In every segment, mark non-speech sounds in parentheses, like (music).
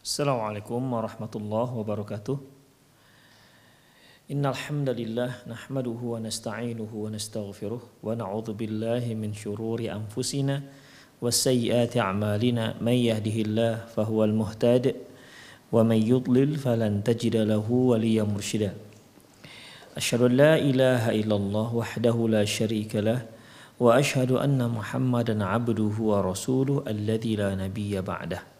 Assalamualaikum warahmatullahi wabarakatuh. Innal hamdalillah nahmaduhu wa nasta'inuhu wa nastaghfiruh wa na'udzu billahi min shururi anfusina wa sayyiati a'malina may yahdihillah fahuwal muhtad wa may yudlil falan tajida lahu waliyyan mursyida. Asyhadu an la ilaha illallah wahdahu la syarika lah wa asyhadu anna Muhammadan 'abduhu wa rasuluhu alladzi la nabiyya ba'dah.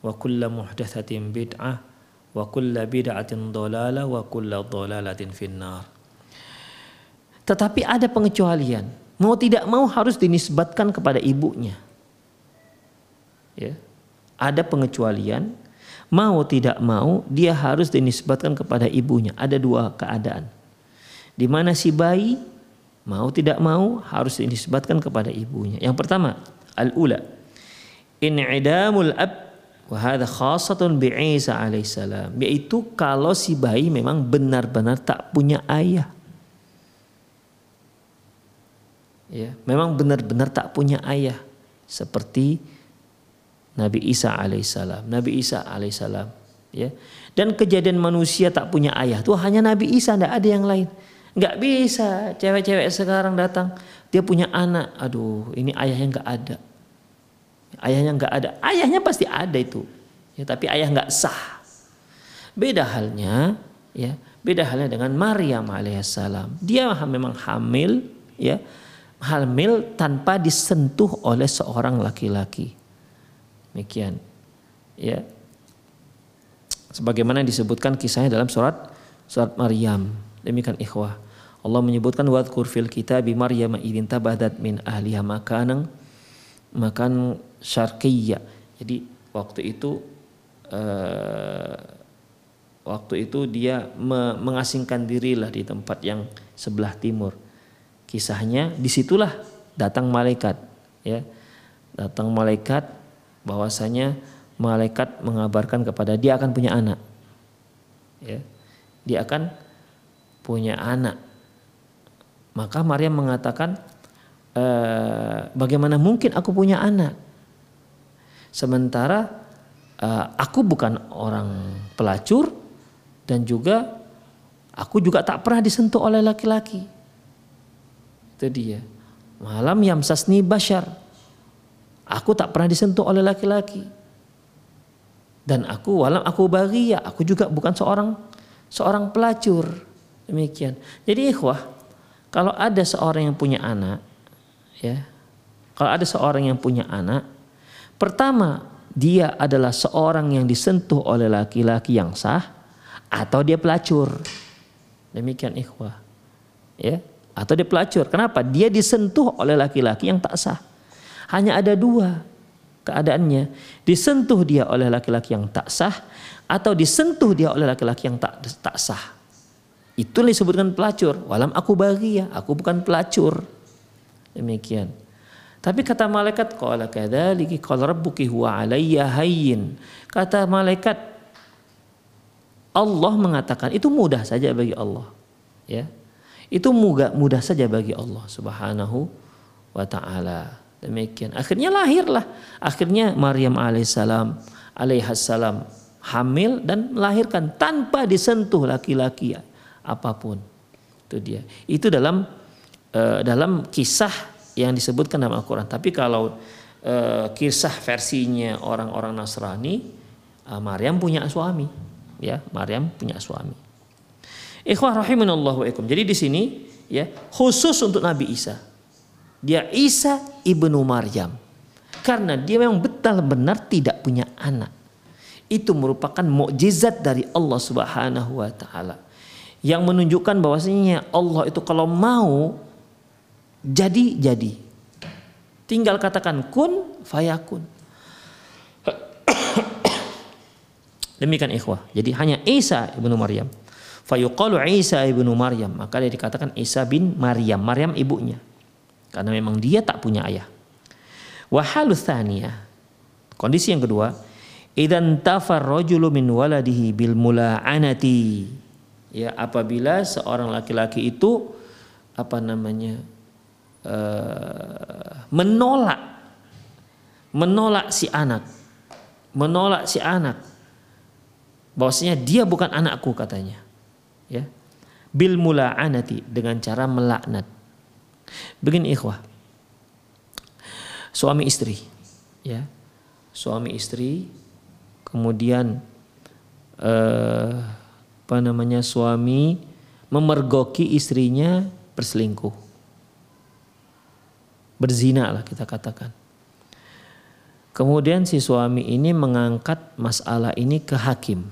wa kulla muhdathatin bid'ah wa kulla bid'atin dolala wa kulla dolalatin finnar. Tetapi ada pengecualian. Mau tidak mau harus dinisbatkan kepada ibunya. Ya. Ada pengecualian. Mau tidak mau dia harus dinisbatkan kepada ibunya. Ada dua keadaan. Di mana si bayi mau tidak mau harus dinisbatkan kepada ibunya. Yang pertama, al-ula. in idamul ab Wahada khasatun bi Isa alaihissalam. Yaitu kalau si bayi memang benar-benar tak punya ayah. Ya, memang benar-benar tak punya ayah. Seperti Nabi Isa alaihissalam. Nabi Isa alaihissalam. Ya. Dan kejadian manusia tak punya ayah itu hanya Nabi Isa, tidak ada yang lain. Nggak bisa cewek-cewek sekarang datang dia punya anak, aduh ini ayahnya nggak ada. Ayahnya nggak ada, ayahnya pasti ada itu, ya, tapi ayah nggak sah. Beda halnya, ya, beda halnya dengan Maryam alaihissalam. Dia memang hamil, ya, hamil tanpa disentuh oleh seorang laki-laki. Demikian, ya. Sebagaimana disebutkan kisahnya dalam surat surat Maryam. Demikian ikhwah. Allah menyebutkan wadkur fil kitabi Maryam idin tabadat min ahliha makanan makan syarqiyya. Jadi waktu itu uh, waktu itu dia me mengasingkan dirilah di tempat yang sebelah timur. Kisahnya di situlah datang malaikat, ya, datang malaikat bahwasanya malaikat mengabarkan kepada dia akan punya anak, ya, dia akan punya anak. Maka Maryam mengatakan, e, bagaimana mungkin aku punya anak? Sementara uh, aku bukan orang pelacur dan juga aku juga tak pernah disentuh oleh laki-laki. Itu dia. Malam yamsasni bashar. Aku tak pernah disentuh oleh laki-laki. Dan aku walam aku bagi ya aku juga bukan seorang seorang pelacur. Demikian. Jadi ikhwah, kalau ada seorang yang punya anak ya. Kalau ada seorang yang punya anak, Pertama, dia adalah seorang yang disentuh oleh laki-laki yang sah atau dia pelacur. Demikian ikhwah. Ya, atau dia pelacur. Kenapa? Dia disentuh oleh laki-laki yang tak sah. Hanya ada dua keadaannya. Disentuh dia oleh laki-laki yang tak sah atau disentuh dia oleh laki-laki yang tak tak sah. Itu disebutkan pelacur. Walam aku bagi ya, aku bukan pelacur. Demikian. Tapi kata malaikat qala kadzalika qala rabbuki huwa alayya hayyin. Kata malaikat Allah mengatakan itu mudah saja bagi Allah. Ya. Itu mudah mudah saja bagi Allah Subhanahu wa taala. Demikian. Akhirnya lahirlah. Akhirnya Maryam alaihissalam alaihissalam hamil dan melahirkan tanpa disentuh laki-laki apa pun. Itu dia. Itu dalam uh, dalam kisah yang disebutkan dalam Al-Quran. Tapi kalau e, kisah versinya orang-orang Nasrani, e, Maryam punya suami, ya Maryam punya suami. Ikhwah rahimanallahu ikum. Jadi di sini ya khusus untuk Nabi Isa. Dia Isa ibnu Maryam. Karena dia memang betul benar tidak punya anak. Itu merupakan mukjizat dari Allah Subhanahu wa taala. Yang menunjukkan bahwasanya Allah itu kalau mau jadi jadi. Tinggal katakan kun fayakun. Demikian ikhwah. Jadi hanya Isa ibnu Maryam. Fayuqalu Isa ibnu Maryam. Maka dia dikatakan Isa bin Maryam. Maryam ibunya. Karena memang dia tak punya ayah. Wahalu Kondisi yang kedua. Idan tafar rojulu min waladihi bil mula'anati. Ya, apabila seorang laki-laki itu apa namanya menolak. Menolak si anak. Menolak si anak. Bahwasanya dia bukan anakku katanya. Ya. Bil mula'anati dengan cara melaknat. Begini ikhwah. Suami istri. Ya. Suami istri kemudian eh, apa namanya suami memergoki istrinya berselingkuh berzina lah kita katakan. Kemudian si suami ini mengangkat masalah ini ke hakim.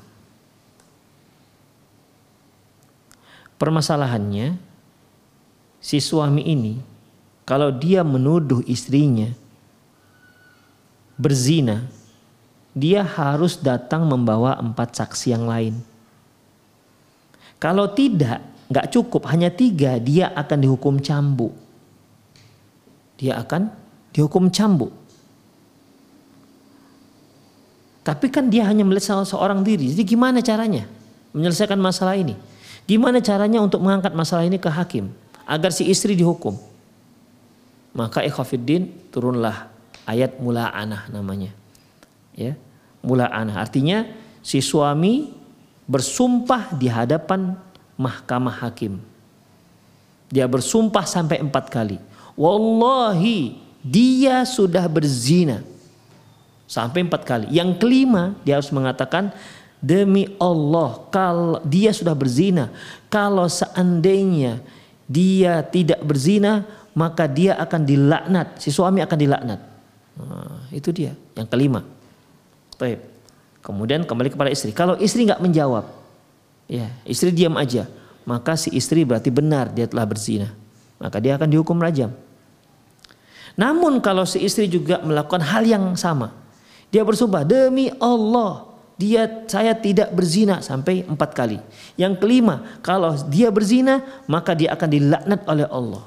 Permasalahannya si suami ini kalau dia menuduh istrinya berzina, dia harus datang membawa empat saksi yang lain. Kalau tidak, nggak cukup hanya tiga, dia akan dihukum cambuk dia akan dihukum cambuk. Tapi kan dia hanya melihat seorang diri. Jadi gimana caranya menyelesaikan masalah ini? Gimana caranya untuk mengangkat masalah ini ke hakim agar si istri dihukum? Maka ikhafiddin turunlah ayat mula'anah namanya. Ya, mula'anah artinya si suami bersumpah di hadapan mahkamah hakim. Dia bersumpah sampai empat kali. Wallahi dia sudah berzina. Sampai empat kali. Yang kelima dia harus mengatakan demi Allah kalau dia sudah berzina. Kalau seandainya dia tidak berzina maka dia akan dilaknat. Si suami akan dilaknat. Nah, itu dia yang kelima. Kemudian kembali kepada istri. Kalau istri nggak menjawab, ya istri diam aja, maka si istri berarti benar dia telah berzina maka dia akan dihukum rajam. Namun kalau si istri juga melakukan hal yang sama, dia bersumpah demi Allah dia saya tidak berzina sampai empat kali. Yang kelima, kalau dia berzina maka dia akan dilaknat oleh Allah.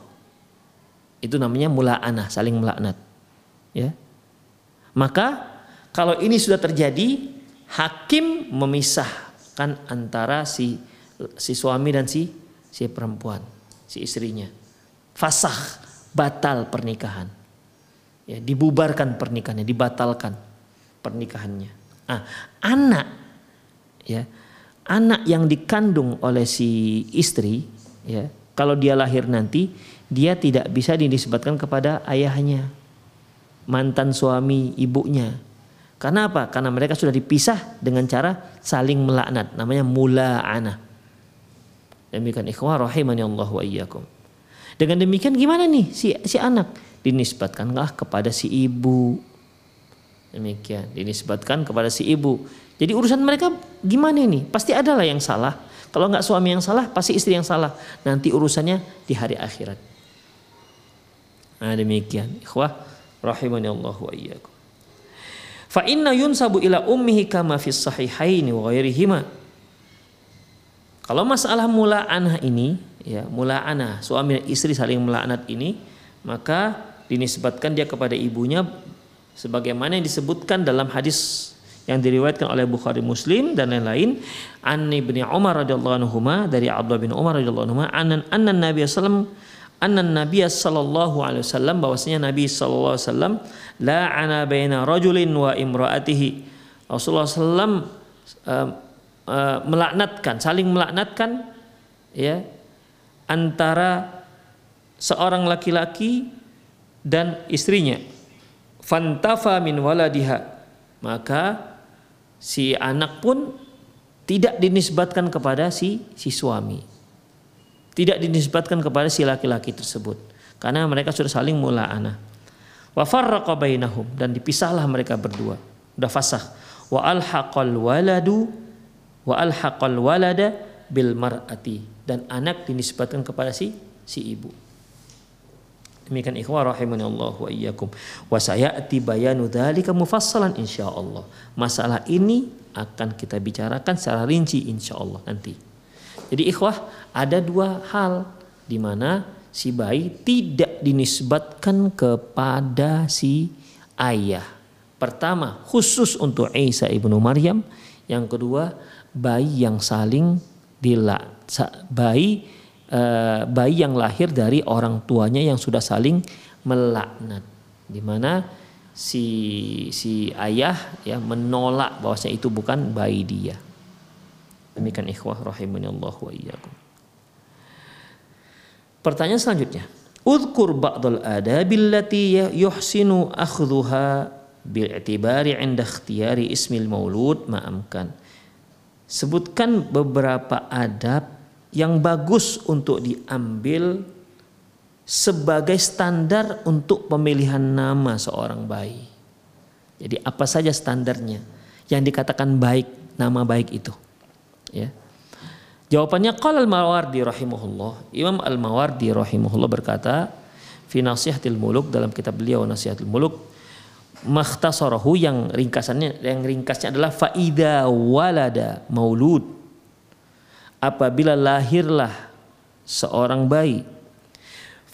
Itu namanya mula'anah, saling melaknat. Ya. Maka kalau ini sudah terjadi, hakim memisahkan antara si si suami dan si si perempuan, si istrinya fasah batal pernikahan ya dibubarkan pernikahannya dibatalkan pernikahannya. Ah anak ya anak yang dikandung oleh si istri ya kalau dia lahir nanti dia tidak bisa dinisbatkan kepada ayahnya mantan suami ibunya. Karena apa? Karena mereka sudah dipisah dengan cara saling melaknat namanya mula'anah. Demikian ikhwah rahimani Allah wa iyyakum. Dengan demikian gimana nih si si anak dinisbatkanlah kepada si ibu. Demikian dinisbatkan kepada si ibu. Jadi urusan mereka gimana nih? Pasti ada lah yang salah. Kalau nggak suami yang salah, pasti istri yang salah. Nanti urusannya di hari akhirat. Nah demikian. Ikhwah rahimani Allah wa iyyakum. Fa inna yunsabu ila ummihi kama fis sahihaini wa ghairihima. Kalau masalah mula anah ini ya mula'anah suami dan istri saling melaknat ini maka dinisbatkan dia kepada ibunya sebagaimana yang disebutkan dalam hadis yang diriwayatkan oleh Bukhari Muslim dan lain-lain. An ibni Umar radhiyallahu anhu dari Abdullah bin Umar radhiyallahu anhu anan anna Nabi sallam anna Nabi sallallahu alaihi wasallam bahwasanya Nabi sallallahu alaihi wasallam la'ana baina rajulin wa imraatihi. Rasulullah sallam uh, uh, melaknatkan saling melaknatkan ya antara seorang laki-laki dan istrinya fantafa min waladiha maka si anak pun tidak dinisbatkan kepada si si suami. Tidak dinisbatkan kepada si laki-laki tersebut karena mereka sudah saling mula anak. Wa farraqa bainahum dan dipisahlah mereka berdua. Udah fasah. Wa alhaqal waladu wa alhaqal walada bil mar'ati dan anak dinisbatkan kepada si si ibu. Demikian ikhwah rahimani Allah wa iyyakum. Wa sayati bayanu dzalika mufassalan insyaallah. Masalah ini akan kita bicarakan secara rinci insyaallah nanti. Jadi ikhwah ada dua hal di mana si bayi tidak dinisbatkan kepada si ayah. Pertama khusus untuk Isa ibnu Maryam. Yang kedua bayi yang saling dilak bayi Eh, bayi yang lahir dari orang tuanya yang sudah saling melaknat. Di mana si si ayah ya menolak bahwasanya itu bukan bayi dia. Demikian ikhwah rahimani Allah wa iyyakum. Pertanyaan selanjutnya. Udhkur ba'dal adabil lati yuhsinu akhdhuha bi'tibari 'inda ikhtiyari ismil maulud ma'amkan. Sebutkan beberapa adab yang bagus untuk diambil sebagai standar untuk pemilihan nama seorang bayi. Jadi apa saja standarnya yang dikatakan baik, nama baik itu. Ya. Jawabannya qala al-Mawardi rahimahullah. Imam al-Mawardi rahimahullah berkata fi Nasihatil Muluk dalam kitab beliau Nasihatil Muluk makhtasarahu yang ringkasannya yang ringkasnya adalah faida walada maulud apabila lahirlah seorang bayi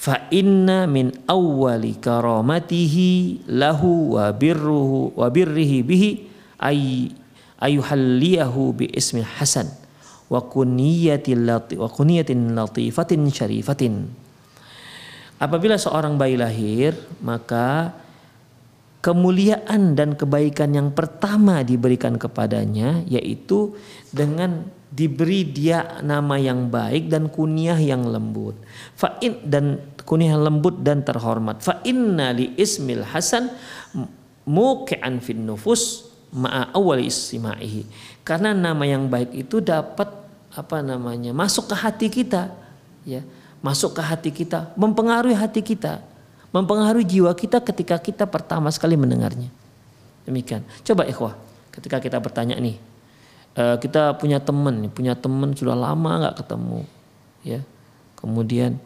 fa inna min awwali karamatihi lahu wa birruhu wa birrihi bihi ay ayuhalliyahu bi ismi hasan wa kuniyatin lati wa kuniyatin latifatin syarifatin. Apabila seorang bayi lahir maka kemuliaan dan kebaikan yang pertama diberikan kepadanya yaitu dengan diberi dia nama yang baik dan kunyah yang lembut. Fa'in dan kunyah lembut dan terhormat. Fa inna li ismil hasan muqi'an fin nufus ma'a awal istima'ihi. Karena nama yang baik itu dapat apa namanya masuk ke hati kita ya masuk ke hati kita mempengaruhi hati kita mempengaruhi jiwa kita ketika kita pertama sekali mendengarnya demikian coba ikhwah ketika kita bertanya nih uh, kita punya teman, punya teman sudah lama nggak ketemu, ya. Kemudian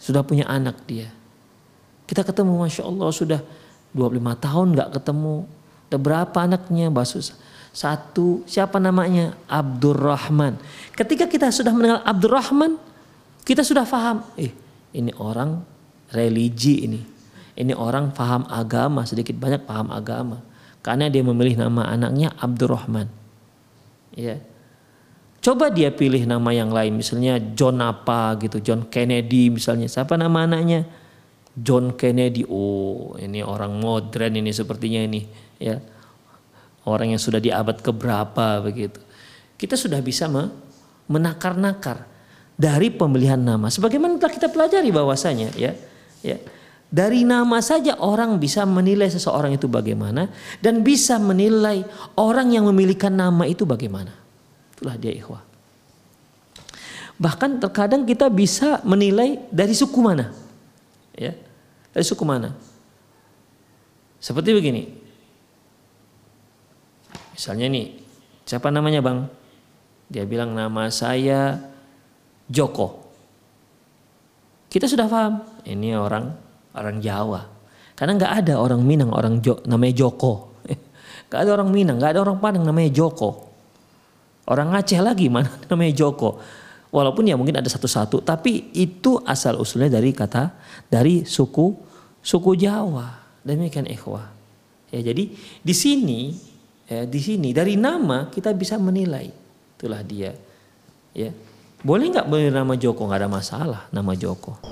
sudah punya anak dia. Kita ketemu, masya Allah sudah 25 tahun nggak ketemu. Ada berapa anaknya, Basus? Satu, siapa namanya? Abdurrahman. Ketika kita sudah mendengar Abdurrahman, kita sudah paham, eh ini orang religi ini. Ini orang paham agama, sedikit banyak paham agama. Karena dia memilih nama anaknya Abdurrahman ya coba dia pilih nama yang lain misalnya John apa gitu John Kennedy misalnya siapa nama anaknya? John Kennedy oh ini orang modern ini sepertinya ini ya. Orang yang sudah di abad keberapa begitu. Kita sudah bisa menakar-nakar dari pemilihan nama sebagaimana telah kita pelajari bahwasanya ya ya dari nama saja orang bisa menilai seseorang itu bagaimana dan bisa menilai orang yang memiliki nama itu bagaimana. Itulah dia ikhwah. Bahkan terkadang kita bisa menilai dari suku mana. Ya. Dari suku mana? Seperti begini. Misalnya nih, siapa namanya Bang? Dia bilang nama saya Joko. Kita sudah paham, ini orang orang Jawa. Karena nggak ada orang Minang orang jo, namanya Joko. (laughs) Gak ada orang Minang, gak ada orang Padang namanya Joko. Orang Aceh lagi (laughs) mana namanya Joko. Walaupun ya mungkin ada satu-satu, tapi itu asal usulnya dari kata dari suku suku Jawa. Demikian ikhwah. Ya, jadi di sini ya, di sini dari nama kita bisa menilai itulah dia. Ya. Boleh nggak beri nama Joko? Nggak ada masalah nama Joko.